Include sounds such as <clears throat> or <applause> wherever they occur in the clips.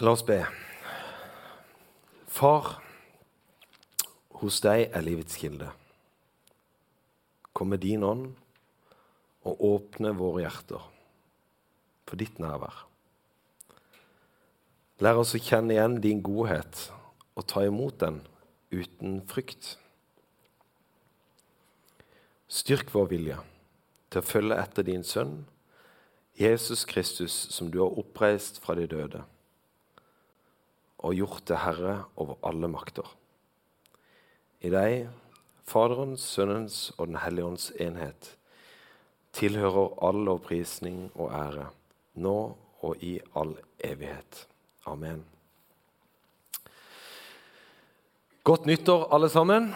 La oss be. Far, hos deg er livets kilde. Kom med din ånd og åpne våre hjerter for ditt nærvær. Lær oss å kjenne igjen din godhet og ta imot den uten frykt. Styrk vår vilje til å følge etter din sønn, Jesus Kristus, som du har oppreist fra de døde, og gjort til Herre over alle makter. I deg, Faderens, Sønnens og Den hellige ånds enhet, tilhører all lovprisning og ære, nå og i all evighet. Amen. Godt nyttår, alle sammen.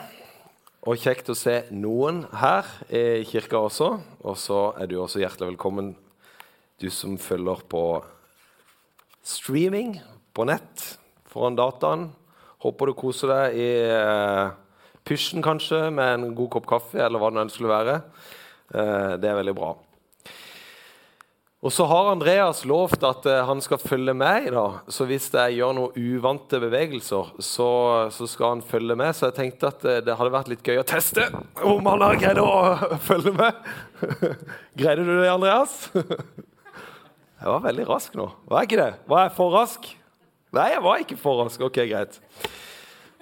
Og kjekt å se noen her i kirka også. Og så er du også hjertelig velkommen, du som følger på streaming på nett foran dataen. Håper du koser deg i eh, pysjen kanskje, med en god kopp kaffe, eller hva det nå skulle være. Eh, det er veldig bra. Og så har Andreas lovt at uh, han skal følge med i dag. Så hvis jeg gjør noen uvante bevegelser, så, så, skal han følge med. Så jeg tenkte at det hadde vært litt gøy å teste om han har greid å <laughs> følge med. <laughs> Greide du det, Andreas? <laughs> jeg var veldig rask nå. Var jeg ikke det? Var jeg for rask? Nei, jeg var ikke for rask. Ok, greit.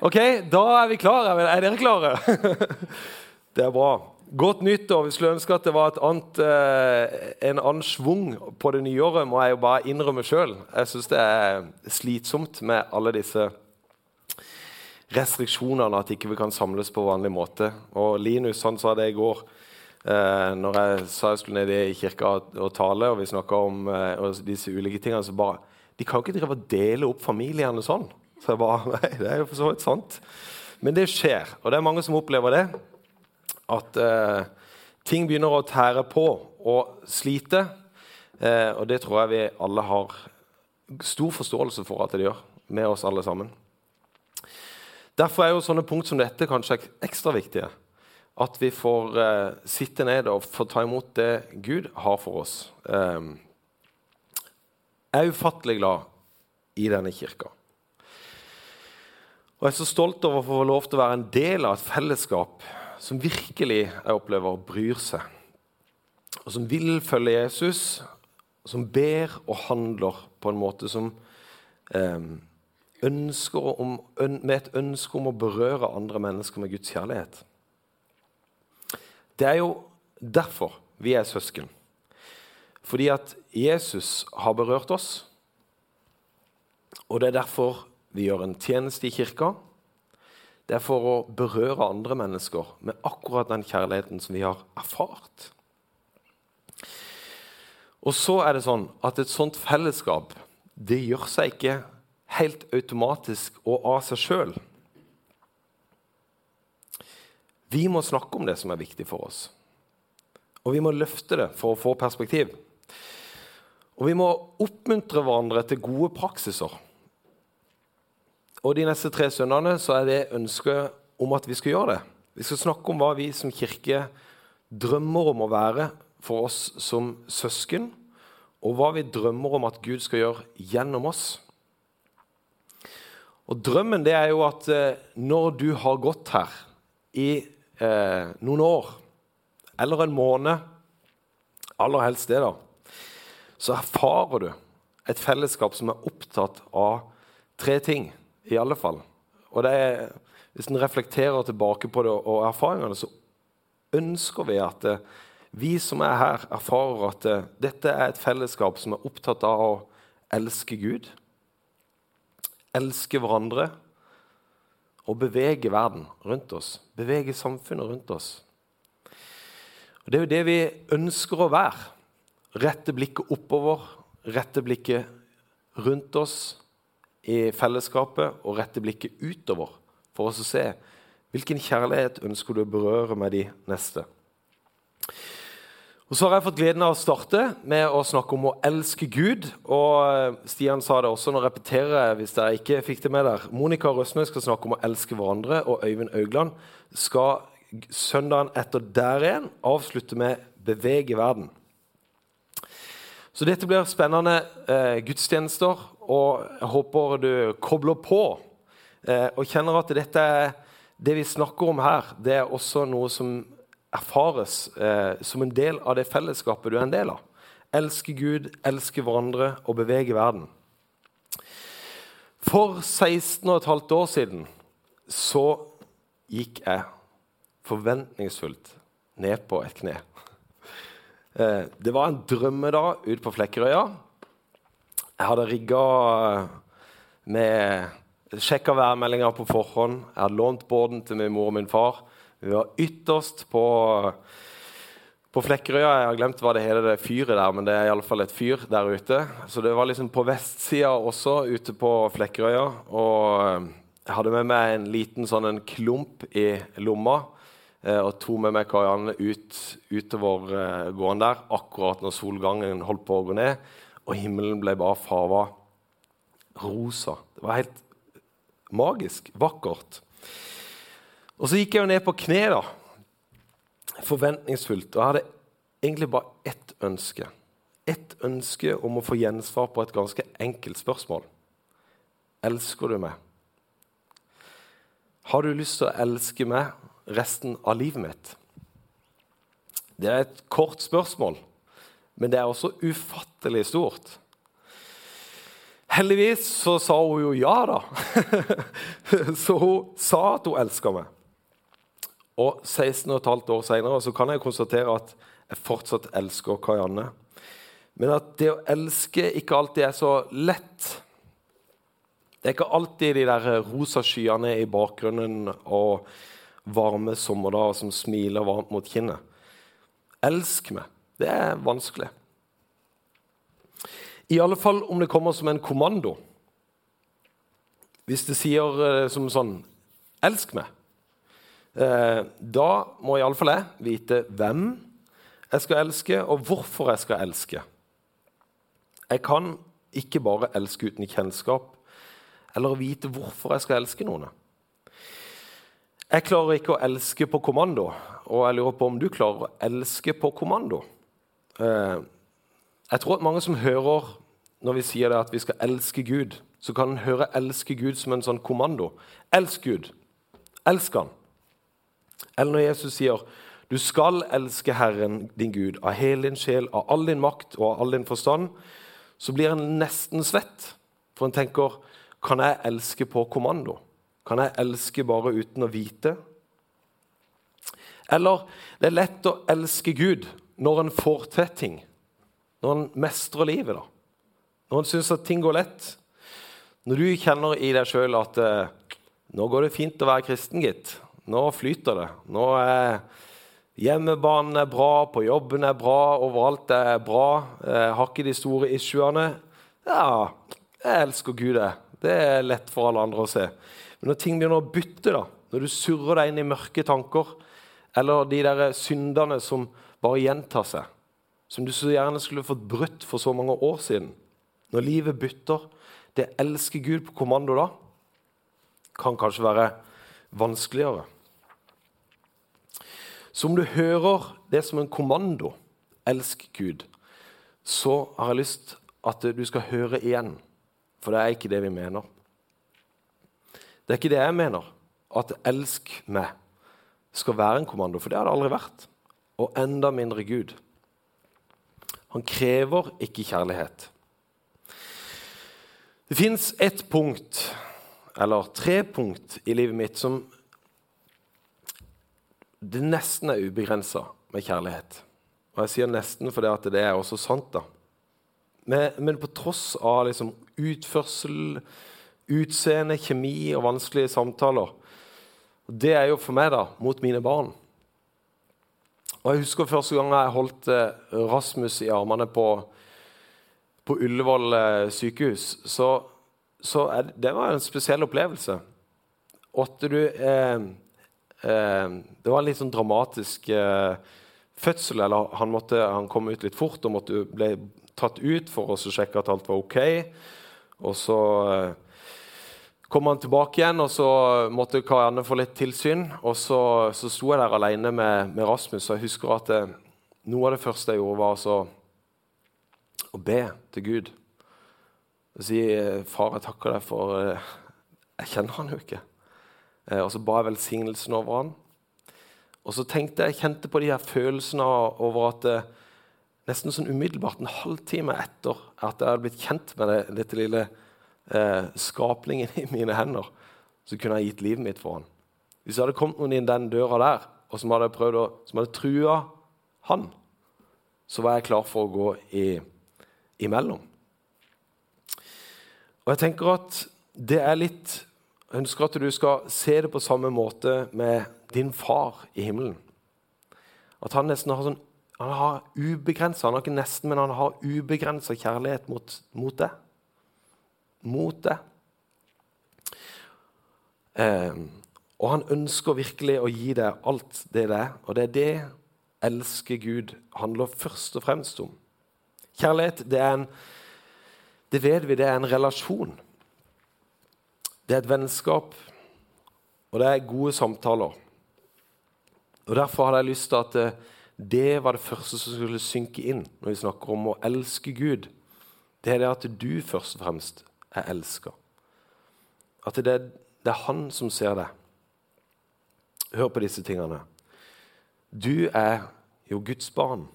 Ok, Da er vi klare. Er dere klare? <laughs> det er bra. Godt nyttår. Vi skulle ønske at det var annet, eh, en annen schwung på det nye året, må jeg jo bare innrømme sjøl. Jeg syns det er slitsomt med alle disse restriksjonene, at ikke vi kan samles på vanlig måte. Og Linus han sa det i går eh, når jeg sa jeg skulle ned i kirka og tale, og vi snakka om eh, disse ulike tingene. så bare, De kan jo ikke drive og dele opp familiene sånn. Så jeg bare <laughs> Nei, det er jo for så vidt sant. Men det skjer, og det er mange som opplever det at eh, ting begynner å tære på og slite. Eh, og det tror jeg vi alle har stor forståelse for at det gjør, med oss alle sammen. Derfor er jo sånne punkt som dette kanskje ekstra viktige. At vi får eh, sitte ned og få ta imot det Gud har for oss. Eh, er ufattelig glad i denne kirka. Og jeg er så stolt over å få lov til å være en del av et fellesskap som virkelig jeg opplever bryr seg, og som vil følge Jesus, som ber og handler på en måte som eh, om, med et ønske om å berøre andre mennesker med Guds kjærlighet. Det er jo derfor vi er søsken. Fordi at Jesus har berørt oss. Og det er derfor vi gjør en tjeneste i kirka. Det er for å berøre andre mennesker med akkurat den kjærligheten som vi har erfart. Og så er det sånn at et sånt fellesskap det gjør seg ikke helt automatisk og av seg sjøl. Vi må snakke om det som er viktig for oss. Og vi må løfte det for å få perspektiv. Og vi må oppmuntre hverandre til gode praksiser. Og de neste tre søndagene så er det ønsket om at vi skal gjøre det. Vi skal snakke om hva vi som kirke drømmer om å være for oss som søsken, og hva vi drømmer om at Gud skal gjøre gjennom oss. Og Drømmen det er jo at eh, når du har gått her i eh, noen år, eller en måned, aller helst det, da, så erfarer du et fellesskap som er opptatt av tre ting i alle fall. Og er, Hvis en reflekterer tilbake på det og erfaringene, så ønsker vi at det, vi som er her, erfarer at det, dette er et fellesskap som er opptatt av å elske Gud, elske hverandre og bevege verden rundt oss. Bevege samfunnet rundt oss. Og Det er jo det vi ønsker å være. Rette blikket oppover, rette blikket rundt oss i fellesskapet og rette blikket utover for oss å se hvilken kjærlighet ønsker du å berøre med de neste. Og Så har jeg fått gleden av å starte med å snakke om å elske Gud. Og eh, Stian sa det også, nå repeterer jeg hvis dere ikke fikk det med der. Monica Røsnøy skal snakke om å elske hverandre, og Øyvind Augland skal søndagen etter der igjen avslutte med 'Bevege verden'. Så dette blir spennende eh, gudstjenester og jeg håper du kobler på eh, og kjenner at dette det vi snakker om her, det er også noe som erfares eh, som en del av det fellesskapet du er en del av. Elske Gud, elske hverandre og bevege verden. For 16 15 år siden så gikk jeg forventningsfullt ned på et kne. Eh, det var en drømmedag ute på Flekkerøya. Jeg hadde rigga med Sjekka værmeldinga på forhånd. Jeg hadde lånt båten til min mor og min far. Vi var ytterst på, på Flekkerøya. Jeg har glemt hva det heter, det fyret der, men det er iallfall et fyr der ute. Så det var liksom på vestsida også, ute på Flekkerøya. Og eh, jeg hadde med meg en liten sånn en klump i lomma. Eh, og tok med meg Karianne ut utover eh, gården der akkurat når solgangen holdt på å gå ned. Og himmelen ble bare farva rosa. Det var helt magisk, vakkert. Og så gikk jeg jo ned på kne, da. Forventningsfullt. Og jeg hadde egentlig bare ett ønske. Ett ønske om å få gjensvar på et ganske enkelt spørsmål. Elsker du meg? Har du lyst til å elske meg resten av livet mitt? Det er et kort spørsmål, men det er også ufattelig stort. Heldigvis så sa hun jo ja, da. <laughs> så hun sa at hun elska meg. Og 16 15 år seinere kan jeg konstatere at jeg fortsatt elsker Karianne. Men at det å elske ikke alltid er så lett. Det er ikke alltid de der rosa skyene i bakgrunnen og varme sommerdager som smiler varmt mot kinnet. Elsk meg. Det er vanskelig. I alle fall om det kommer som en kommando. Hvis det sier eh, som sånn 'Elsk meg', eh, da må iallfall jeg vite hvem jeg skal elske, og hvorfor jeg skal elske. Jeg kan ikke bare elske uten kjennskap eller vite hvorfor jeg skal elske noen. Jeg klarer ikke å elske på kommando, og jeg lurer på om du klarer å elske på kommando. Eh, jeg tror at mange som hører når vi sier at vi skal elske Gud, så kan en høre 'elske Gud' som en sånn kommando. Elsk Gud. Elsk Han. Eller når Jesus sier 'du skal elske Herren din Gud' av hele din sjel, av all din makt og av all din forstand', så blir en nesten svett. For en tenker 'kan jeg elske på kommando'? Kan jeg elske bare uten å vite? Eller det er lett å elske Gud når en får til ting. Når en mestrer livet. da. Når en syns at ting går lett. Når du kjenner i deg sjøl at eh, 'nå går det fint å være kristen, gitt'. Nå flyter det. Nå er hjemmebanen er bra, på jobben er bra, overalt er bra. Jeg har ikke de store issuene. Ja, jeg elsker Gud, det. Det er lett for alle andre å se. Men når ting begynner å bytte, da, når du surrer deg inn i mørke tanker, eller de der syndene som bare gjentar seg, som du så gjerne skulle fått brutt for så mange år siden når livet bytter, det elsker Gud på kommando da, kan kanskje være vanskeligere. Så om du hører det som en kommando, elsk Gud, så har jeg lyst at du skal høre igjen. For det er ikke det vi mener. Det er ikke det jeg mener, at 'elsk meg' skal være en kommando, for det har det aldri vært. Og enda mindre Gud. Han krever ikke kjærlighet. Det fins ett punkt, eller tre punkt, i livet mitt som det nesten er ubegrensa med kjærlighet. Og jeg sier nesten fordi det er også sant. da. Men, men på tross av liksom utførsel, utseende, kjemi og vanskelige samtaler Det er jo for meg da, mot mine barn. Og Jeg husker første gang jeg holdt eh, Rasmus i armene på på Ullevål eh, sykehus, så, så det, det var en spesiell opplevelse. Åtte du eh, eh, Det var en litt sånn dramatisk eh, fødsel. eller han, måtte, han, kom ut litt fort og måtte, ble tatt ut for å sjekke at alt var OK. Og så eh, kom han tilbake igjen, og så måtte Karianne få litt tilsyn. Og så, så sto jeg der alene med, med Rasmus, og jeg husker at det, noe av det første jeg gjorde, var å å be til Gud. og si far, jeg takker deg for eh, Jeg kjenner han jo ikke. Eh, og så ba jeg velsignelsen over han. Og så tenkte jeg, jeg kjente på de her følelsene over at eh, nesten sånn umiddelbart, en halvtime etter at jeg hadde blitt kjent med det, dette lille eh, skapningen i mine hender, så kunne jeg gitt livet mitt for han. Hvis det hadde kommet noen inn den døra der, og som hadde prøvd å, som hadde trua han, så var jeg klar for å gå i, imellom. Og jeg tenker at det er litt Jeg ønsker at du skal se det på samme måte med din far i himmelen. At han nesten har sånn han har ubegrensa Han har ikke nesten, men han har ubegrensa kjærlighet mot, mot det. Mot det. Eh, og han ønsker virkelig å gi deg alt det det er. Og det er det elsker Gud handler først og fremst om. Kjærlighet, det er en Det vet vi, det er en relasjon. Det er et vennskap, og det er gode samtaler. Og Derfor hadde jeg lyst til at eh, det var det første som skulle synke inn når vi snakker om å elske Gud. Det er det at du først og fremst er elska. At det er, det er han som ser det. Hør på disse tingene. Du er jo Guds barn.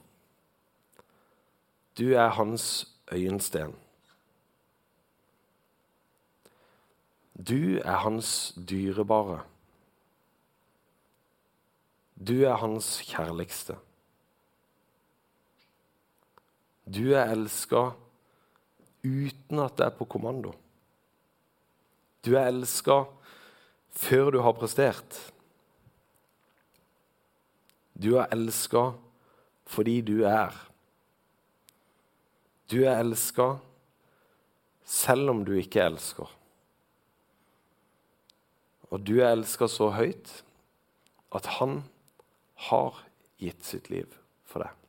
Du er hans øyensten. Du er hans dyrebare. Du er hans kjærligste. Du er elska uten at det er på kommando. Du er elska før du har prestert. Du er elska fordi du er. Du er elska selv om du ikke elsker. Og du er elska så høyt at han har gitt sitt liv for deg.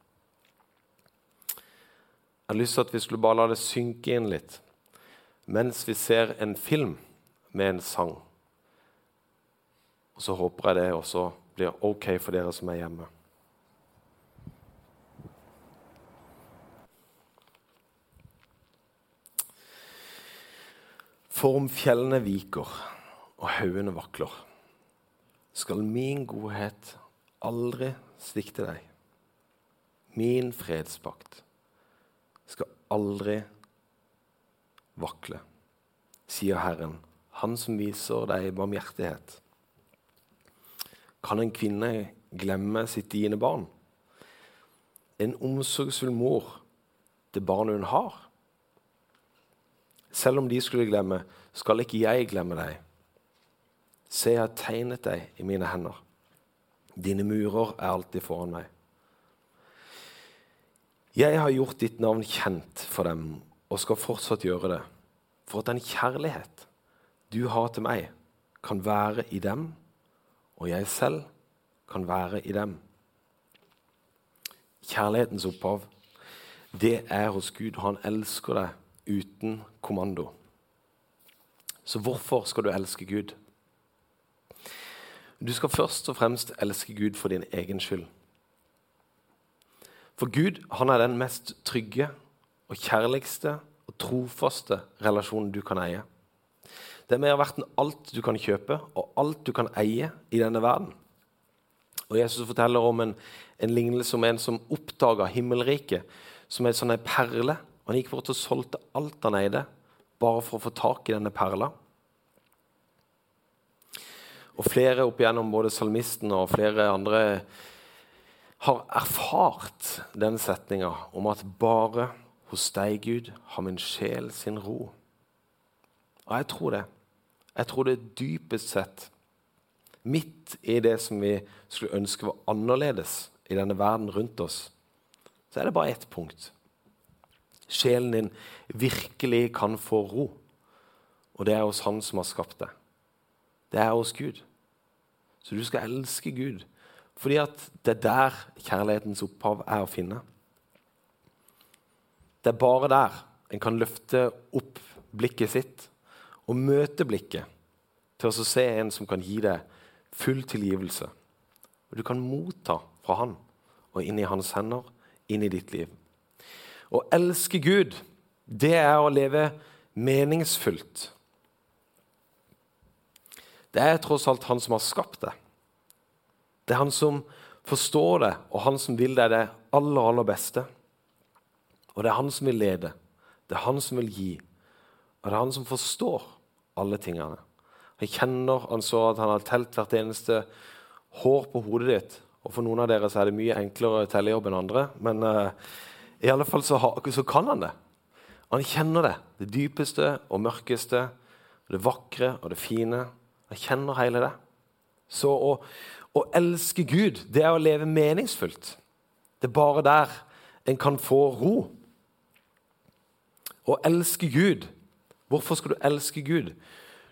Jeg har lyst til at vi skulle bare la det synke inn litt mens vi ser en film med en sang. Og så håper jeg det også blir OK for dere som er hjemme. For om fjellene viker og haugene vakler, skal min godhet aldri svikte deg. Min fredspakt skal aldri vakle, sier Herren, Han som viser deg barmhjertighet. Kan en kvinne glemme sitt diende barn? En omsorgsfull mor det barnet hun har? Selv om de skulle glemme, skal ikke jeg glemme deg. Se, jeg har tegnet deg i mine hender. Dine murer er alltid foran meg. Jeg har gjort ditt navn kjent for dem og skal fortsatt gjøre det, for at den kjærlighet du har til meg, kan være i dem, og jeg selv kan være i dem. Kjærlighetens opphav, det er hos Gud. Han elsker deg uten kommando. Så hvorfor skal du elske Gud? Du skal først og fremst elske Gud for din egen skyld. For Gud han er den mest trygge og kjærligste og trofaste relasjonen du kan eie. Det er mer verdt enn alt du kan kjøpe og alt du kan eie i denne verden. Og Jesus forteller om en, en lignelse om en som oppdaga himmelriket som en sånn perle. Han gikk bort og solgte alt han eide, bare for å få tak i denne perla. Og flere opp igjennom, både salmisten og flere andre har erfart den setninga om at bare hos deg, Gud, har min sjel sin ro. Og jeg tror det. Jeg tror det dypest sett, midt i det som vi skulle ønske var annerledes i denne verden rundt oss, så er det bare ett punkt. Sjelen din virkelig kan få ro. Og det er hos Han som har skapt deg. Det er hos Gud. Så du skal elske Gud fordi at det er der kjærlighetens opphav er å finne. Det er bare der en kan løfte opp blikket sitt og møte blikket til å se en som kan gi deg full tilgivelse. Og du kan motta fra han og inn i hans hender, inn i ditt liv. Å elske Gud, det er å leve meningsfullt. Det er tross alt han som har skapt det. Det er han som forstår det, og han som vil deg det aller, aller beste. Og det er han som vil lede. Det er han som vil gi. Og det er han som forstår alle tingene. Han kjenner, han så at han har telt hvert eneste hår på hodet ditt. Og For noen av dere så er det mye enklere tellejobb enn andre, men uh, i alle fall så, har, så, kan han det. Han kjenner det. Det dypeste og mørkeste, det vakre og det fine. Han kjenner hele det. Så å, å elske Gud, det er å leve meningsfullt. Det er bare der en kan få ro. Å elske Gud Hvorfor skal du elske Gud?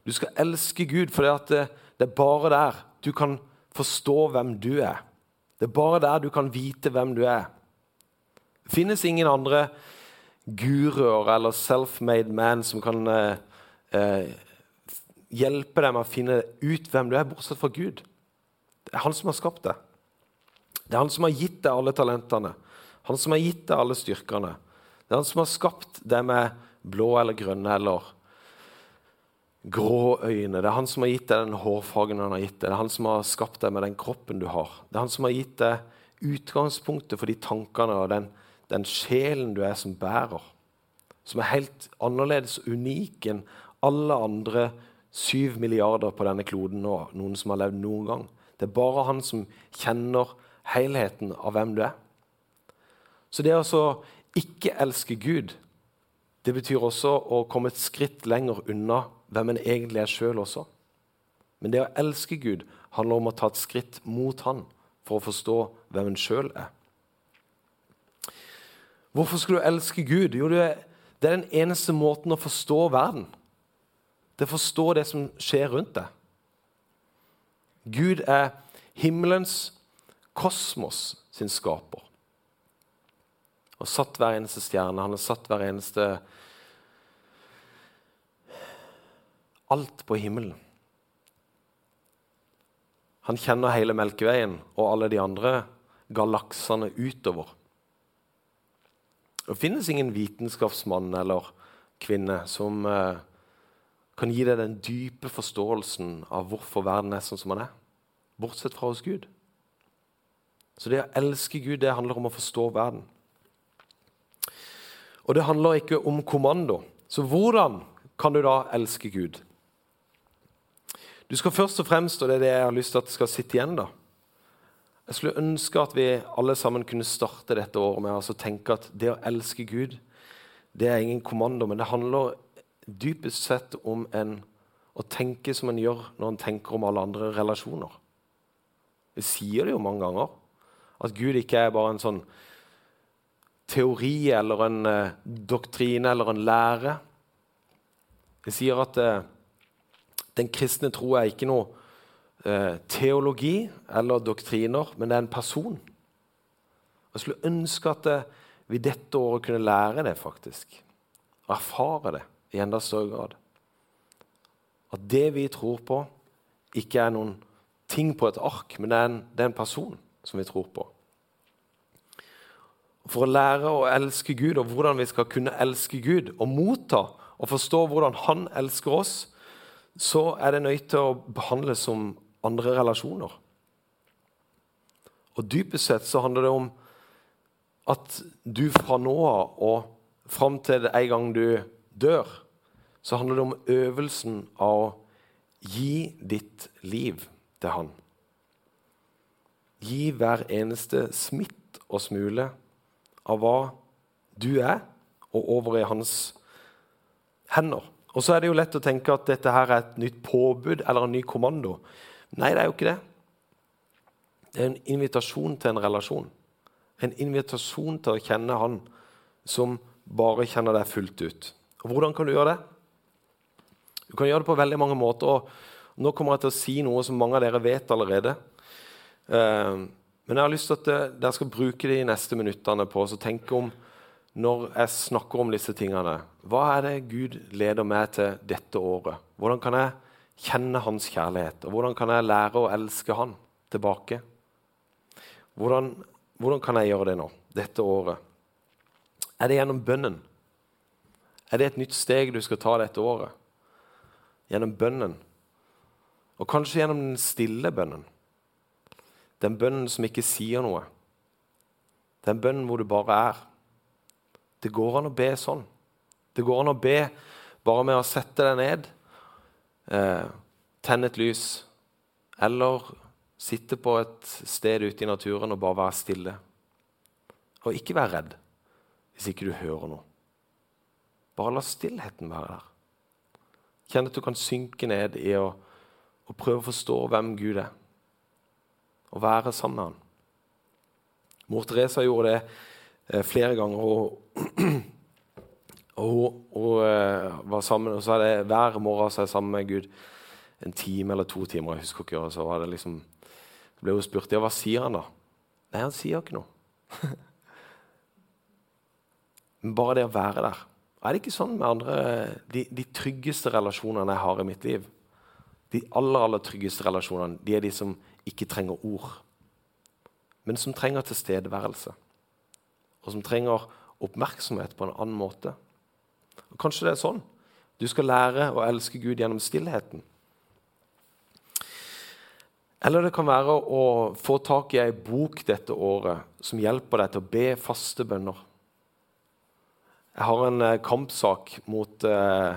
Du skal elske Gud fordi det, det, er bare der du kan forstå hvem du er. Det er bare der du kan vite hvem du er. Det finnes ingen andre guruer eller self-made man som kan eh, eh, hjelpe deg med å finne ut hvem du er, bortsett fra Gud. Det er han som har skapt det. Det er han som har gitt deg alle talentene. Han som har gitt deg alle styrkene. Det er han som har skapt det med blå eller grønne eller grå øyne. Det er han som har gitt deg den hårfargen han har gitt deg. Det er han som har skapt deg med den kroppen du har. Det er han som har gitt deg utgangspunktet for de tankene og den, den sjelen du er som bærer. Som er helt annerledes og unik enn alle andre syv milliarder på denne kloden nå, noen som har levd noen gang. Det er bare han som kjenner helheten av hvem du er. Så det å ikke elske Gud, det betyr også å komme et skritt lenger unna hvem en egentlig er sjøl også. Men det å elske Gud handler om å ta et skritt mot Han for å forstå hvem en sjøl er. Hvorfor skal du elske Gud? Jo, det er den eneste måten å forstå verden. Det er å forstå det som skjer rundt deg. Gud er himmelens, kosmos sin skaper. Og satt hver eneste stjerne. Han har satt hver eneste Alt på himmelen. Han kjenner hele Melkeveien og alle de andre galaksene utover. Det finnes ingen vitenskapsmann eller -kvinne som eh, kan gi deg den dype forståelsen av hvorfor verden er sånn som den er, bortsett fra hos Gud. Så det å elske Gud det handler om å forstå verden. Og det handler ikke om kommando. Så hvordan kan du da elske Gud? Du skal først og fremst, og det er det jeg har lyst til at det skal sitte igjen da, Jeg skulle ønske at vi alle sammen kunne starte dette året med å tenke at det å elske Gud, det er ingen kommando, men det handler dypest sett om en, å tenke som en gjør når en tenker om alle andre relasjoner. Vi sier det jo mange ganger. At Gud ikke er bare en sånn teori eller en eh, doktrine eller en lære. Vi sier at eh, den kristne tro er ikke noe eh, teologi eller doktriner, men det er en person. Jeg skulle ønske at eh, vi dette året kunne lære det, faktisk. Erfare det i enda større grad. At det vi tror på, ikke er noen ting på et ark, men det er en, det er en person som vi tror på. For å lære å elske Gud og hvordan vi skal kunne elske Gud og motta og forstå hvordan Han elsker oss, så er det nødt til å behandles som andre relasjoner. Og Dypest sett så handler det om at du fra nå av og fram til en gang du dør, så handler det om øvelsen av å gi ditt liv til Han. Gi hver eneste smitt og smule av hva du er, og over i hans hender. Og så er det jo lett å tenke at dette her er et nytt påbud eller en ny kommando. Nei, det er jo ikke det. Det er en invitasjon til en relasjon. En invitasjon til å kjenne Han som bare kjenner deg fullt ut. Og Hvordan kan du gjøre det? Du kan gjøre det på veldig mange måter. og Nå kommer jeg til å si noe som mange av dere vet allerede. Uh, men jeg har lyst til at eh, dere skal bruke de neste minuttene på å tenke om når jeg snakker om disse tingene. Hva er det Gud leder meg til dette året? Hvordan kan jeg kjenne Hans kjærlighet? Og hvordan kan jeg lære å elske Han tilbake? Hvordan, hvordan kan jeg gjøre det nå, dette året? Er det gjennom bønnen? Er det et nytt steg du skal ta dette året? Gjennom bønnen. Og kanskje gjennom den stille bønnen. Den bønnen som ikke sier noe. Den bønnen hvor du bare er. Det går an å be sånn. Det går an å be bare med å sette deg ned, eh, tenne et lys, eller sitte på et sted ute i naturen og bare være stille. Og ikke være redd hvis ikke du hører noe. Bare la stillheten være der. Kjenn at du kan synke ned i å, å prøve å forstå hvem Gud er, og være sammen med han. Mor Teresa gjorde det eh, flere ganger. Og, <clears throat> og hun, eh, var sammen, og så hadde hver morgen så sammen med Gud en time eller to timer. jeg husker ikke, og så liksom, ble hun spurt ja, hva sier han da. Nei, han sier ikke noe. <laughs> Men bare det å være der. Er det ikke sånn med andre, de, de, tryggeste relasjonene jeg har i mitt liv? De aller aller tryggeste relasjonene de er de som ikke trenger ord men som trenger tilstedeværelse. Og som trenger oppmerksomhet på en annen måte. Og kanskje det er sånn. Du skal lære å elske Gud gjennom stillheten. Eller det kan være å få tak i ei bok dette året som hjelper deg til å be faste bønner. Jeg har en eh, kampsak mot eh,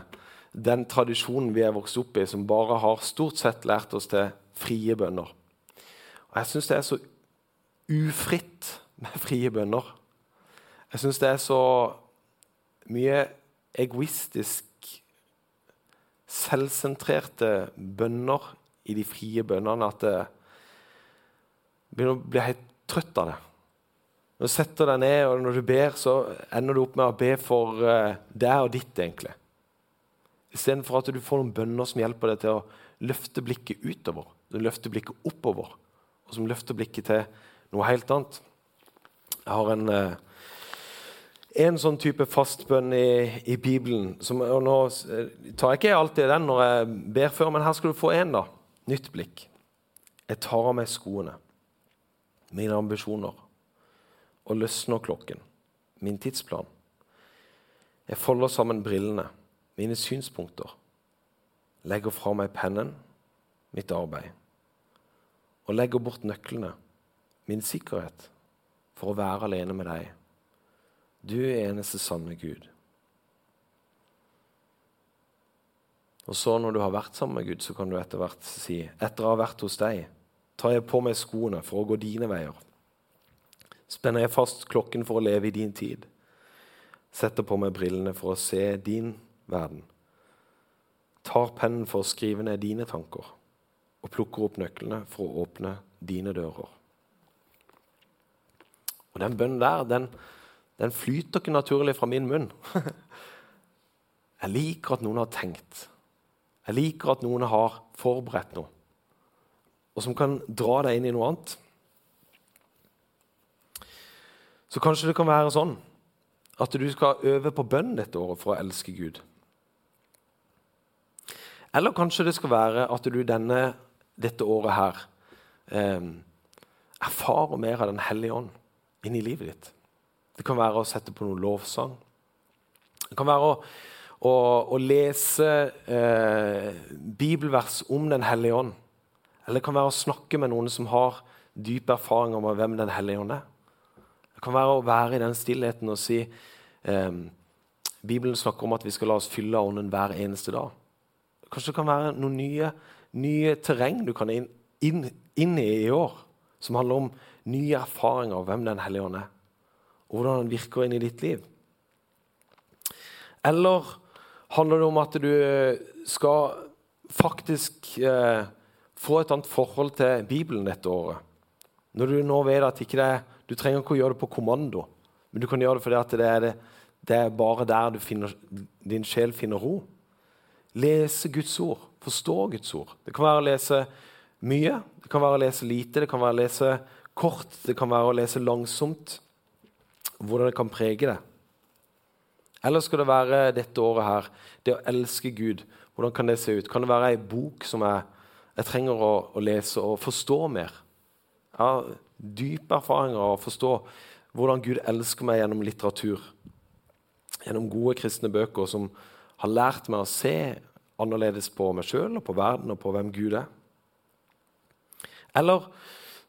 den tradisjonen vi er vokst opp i, som bare har stort sett lært oss til frie bønner. Og Jeg syns det er så ufritt med <laughs> frie bønner. Jeg syns det er så mye egoistisk, selvsentrerte bønner i de frie bønnene at jeg begynner å bli helt trøtt av det. Når du setter deg ned og når du ber, så ender du opp med å be for uh, deg og ditt. egentlig. Istedenfor at du får noen bønner som hjelper deg til å løfte blikket utover, som løfter blikket oppover, og som løfter blikket til noe helt annet. Jeg har en, eh, en sånn type fastbønn i, i Bibelen. Som, og nå eh, tar jeg ikke alltid den når jeg ber før, men her skal du få en. da. Nytt blikk. Jeg tar av meg skoene, mine ambisjoner, og løsner klokken, min tidsplan. Jeg folder sammen brillene, mine synspunkter, legger fra meg pennen, mitt arbeid, og legger bort nøklene min sikkerhet for å være alene med deg. Du er eneste sanne Gud. Og så Når du har vært sammen med Gud, så kan du etter hvert si etter å ha vært hos deg, tar jeg på meg skoene for å gå dine veier. Spenner jeg fast klokken for å leve i din tid. Setter på meg brillene for å se din verden. Tar pennen for å skrive ned dine tanker. Og plukker opp nøklene for å åpne dine dører. Og den bønnen der, den, den flyter ikke naturlig fra min munn. <laughs> Jeg liker at noen har tenkt. Jeg liker at noen har forberedt noe, og som kan dra deg inn i noe annet. Så kanskje det kan være sånn at du skal øve på bønn dette året for å elske Gud. Eller kanskje det skal være at du denne, dette året her eh, erfarer mer av Den hellige ånd inn i livet ditt. Det kan være å sette på noen lovsang. Det kan være å, å, å lese eh, bibelvers om Den hellige ånd. Eller det kan være å snakke med noen som har dyp erfaring om hvem Den hellige ånd er. Det kan være å være i den stillheten og si eh, Bibelen snakker om at vi skal la oss fylle av Ånden hver eneste dag. Kanskje det kan være noen nye, nye terreng du kan inn, inn, inn i i år, som handler om nye erfaringer av hvem Den hellige ånd er, og hvordan den virker inn i ditt liv? Eller handler det om at du eh, skal faktisk eh, få et annet forhold til Bibelen dette året? Når du nå vet at ikke det, du trenger ikke å gjøre det på kommando, men du kan gjøre det fordi det er, det, det er bare der finner, din sjel finner ro. Lese Guds ord, forstå Guds ord. Det kan være å lese mye, det kan være å lese lite, det kan være å lese kort, det kan være å lese langsomt. Hvordan det kan prege deg. Eller skal det være dette året her, det å elske Gud? Hvordan kan det se ut? Kan det være ei bok som jeg, jeg trenger å, å, lese og forstå mer? Ja, dype erfaringer og forstå hvordan Gud elsker meg gjennom litteratur. gjennom gode kristne bøker som har lært meg å se annerledes på meg sjøl og på verden og på hvem Gud er? Eller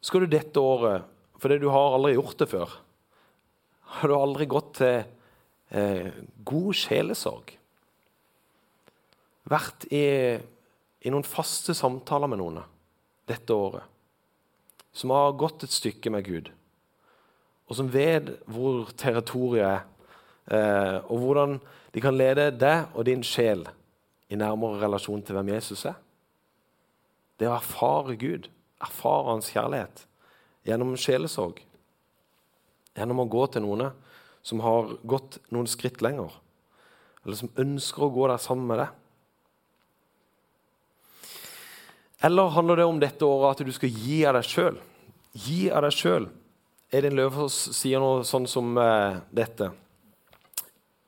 skal du dette året, fordi du har aldri gjort det før, har du aldri gått til eh, god sjelesorg? Vært i, i noen faste samtaler med noen dette året? Som har gått et stykke med Gud, og som vet hvor territoriet er, eh, og hvordan de kan lede deg og din sjel i nærmere relasjon til hvem Jesus er. Det å erfare Gud, erfare Hans kjærlighet gjennom sjelesorg. Gjennom å gå til noen som har gått noen skritt lenger, eller som ønsker å gå der sammen med deg. Eller handler det om dette året at du skal gi av deg sjøl? Gi av deg sjøl. Edin Løvaas sier noe sånn som uh, dette.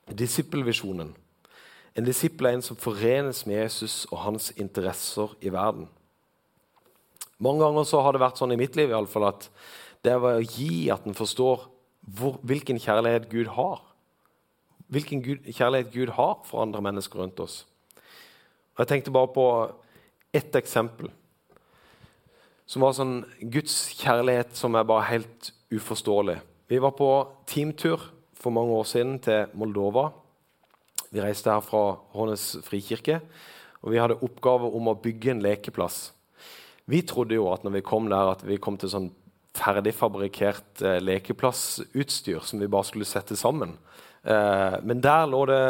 Disippelvisjonen. En disippel er en som forenes med Jesus og hans interesser i verden. Mange ganger så har det vært sånn i mitt liv i alle fall, at det er å gi at en forstår hvor, hvilken kjærlighet Gud har. Hvilken Gud, kjærlighet Gud har for andre mennesker rundt oss. Og Jeg tenkte bare på ett eksempel som var sånn Guds kjærlighet som er bare helt uforståelig. Vi var på teamtur for mange år siden til Moldova. Vi reiste her fra Hånes frikirke, og vi hadde oppgave om å bygge en lekeplass. Vi trodde jo at når vi kom der, at vi kom til sånn ferdigfabrikkert eh, lekeplassutstyr som vi bare skulle sette sammen. Eh, men der lå det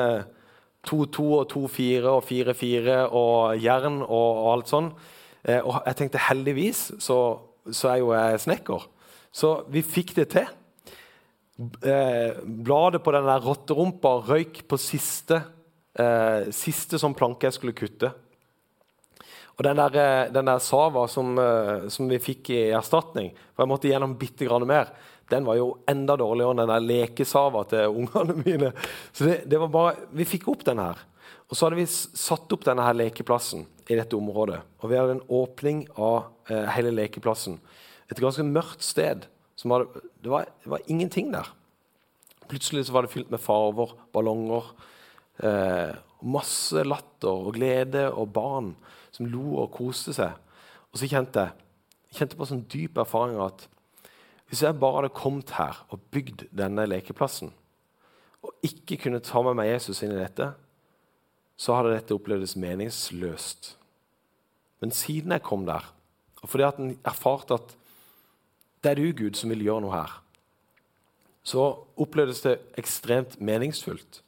2-2 og 2-4 og 4-4 og jern og, og, alt sånn. Eh, og jeg tenkte heldigvis så, så er jo jeg snekker. Så vi fikk det til eh, bladet på den der rotterumpa røyk på siste, eh, siste sånn planke jeg skulle kutte. Og den der, eh, den der sava som, eh, som, vi fikk i erstatning, for jeg måtte gjennom bitte grann mer, den var jo enda dårligere enn den der lekesava til ungene mine. Så det, det var bare, Vi fikk opp den her. Og så hadde vi satt opp denne her lekeplassen i dette området. Og vi hadde en åpning av eh, hele lekeplassen. Et ganske mørkt sted. Hadde, det, var, det, var, ingenting der. Plutselig så var det fylt med farver, ballonger. Eh, masse latter og glede og barn som lo og koste seg. Og så kjente jeg, kjente på sånn dyp erfaring at hvis jeg bare hadde kommet her og bygd denne lekeplassen, og ikke kunne ta med meg Jesus inn i dette, så hadde dette opplevdes meningsløst. Men siden jeg kom der, og fordi at en erfarte at det er du, Gud, som vil gjøre noe her, så opplevdes det ekstremt meningsfullt.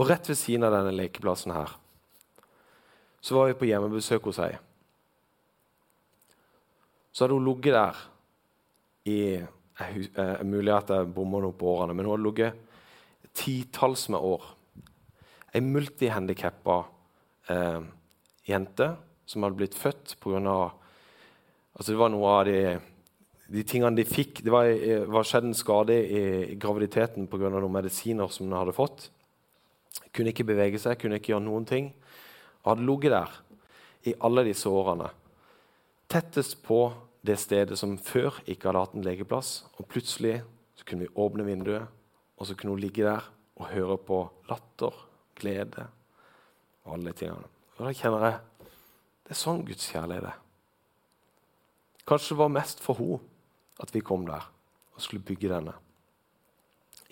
Og rett ved siden av denne lekeplassen her så var vi på hjemmebesøk hos ei. Så hadde hun ligget der i eh, Mulig at jeg bommer noe på årene, men hun hadde ligget titalls med år. Ei multihandikappa eh, jente som hadde blitt født pga. Altså det var noe av de de tingene de fikk Det var, var skjedd en skade i, i graviditeten pga. noen medisiner som hun hadde fått. Kunne ikke bevege seg, kunne ikke gjøre noen ting. Og hadde ligget der i alle disse årene. Tettest på det stedet som før ikke hadde hatt en legeplass. Og plutselig så kunne vi åpne vinduet, og så kunne hun ligge der og høre på latter, glede og alle de tingene. Og da kjenner jeg det er sånn Guds kjærlighet er. Kanskje det var mest for henne at vi kom der og skulle bygge denne.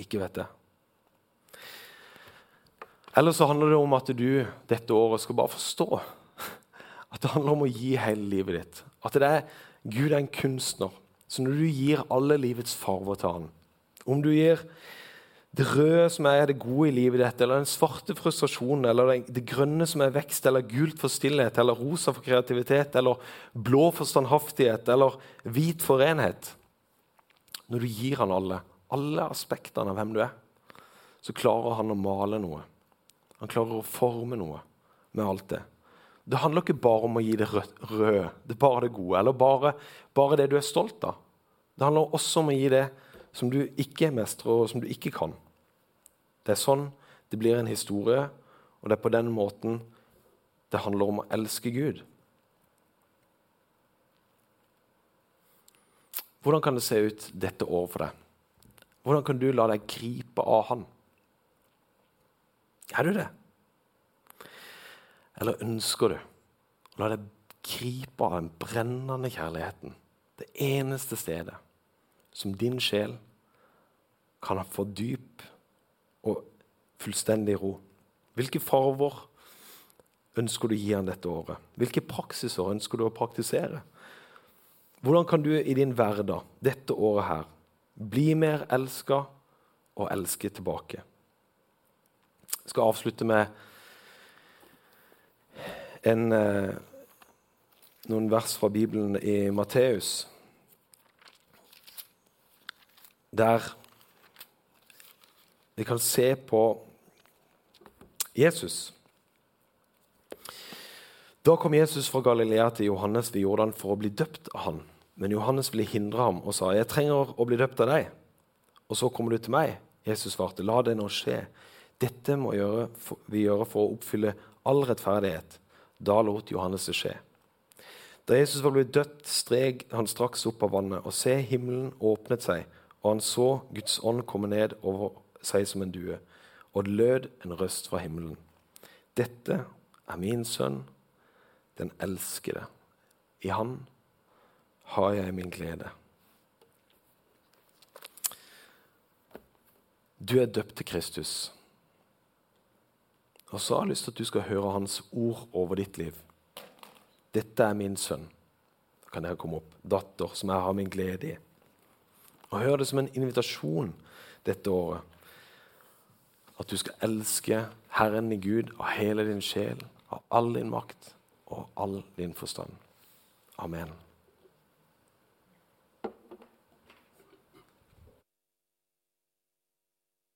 Ikke vet jeg. Eller så handler det om at du dette året skal bare forstå <laughs> at det handler om å gi hele livet ditt. At det er Gud er en kunstner. Så når du gir alle livets farver til han, om du gir det røde som er det gode i livet ditt, eller den svarte frustrasjonen, eller det grønne som er vekst, eller gult for stillhet, eller rosa for kreativitet, eller blå for standhaftighet, eller hvit for renhet Når du gir han alle, alle aspektene av hvem du er, så klarer han å male noe. Han klarer å forme noe med alt det. Det handler ikke bare om å gi det røde, det er bare det gode, eller bare, bare det du er stolt av. Det handler også om å gi det som du ikke mestrer, og som du ikke kan. Det er sånn det blir en historie, og det er på den måten det handler om å elske Gud. Hvordan kan det se ut dette året for deg? Hvordan kan du la deg gripe av Han? Er du det? Eller ønsker du å la deg gripe av den brennende kjærligheten? Det eneste stedet som din sjel kan ha for dyp og fullstendig ro. Hvilke farver ønsker du å gi han dette året? Hvilke praksiser ønsker du å praktisere? Hvordan kan du i din hverdag dette året her bli mer elska og elske tilbake? Jeg skal avslutte med en, eh, noen vers fra Bibelen i Matteus. Der vi kan se på Jesus. Da kom Jesus fra Galilea til Johannes ved Jordan for å bli døpt av han. Men Johannes ville hindre ham og sa, 'Jeg trenger å bli døpt av deg.' Og så kommer du til meg. Jesus svarte, 'La det nå skje.' Dette må vi gjøre for å oppfylle all rettferdighet. Da lot Johannes det skje. Da Jesus var blitt dødt, streg han straks opp av vannet, og se, himmelen åpnet seg, og han så Guds ånd komme ned over seg som en due, og det lød en røst fra himmelen. Dette er min sønn, den elskede. I han har jeg min glede. Du er døpt til Kristus. Og så har jeg lyst til at du skal høre hans ord over ditt liv. Dette er min sønn. Da kan dere komme opp. Datter, som jeg har min glede i. Og hør det som en invitasjon dette året at du skal elske Herren i Gud av hele din sjel, av all din makt og all din forstand. Amen.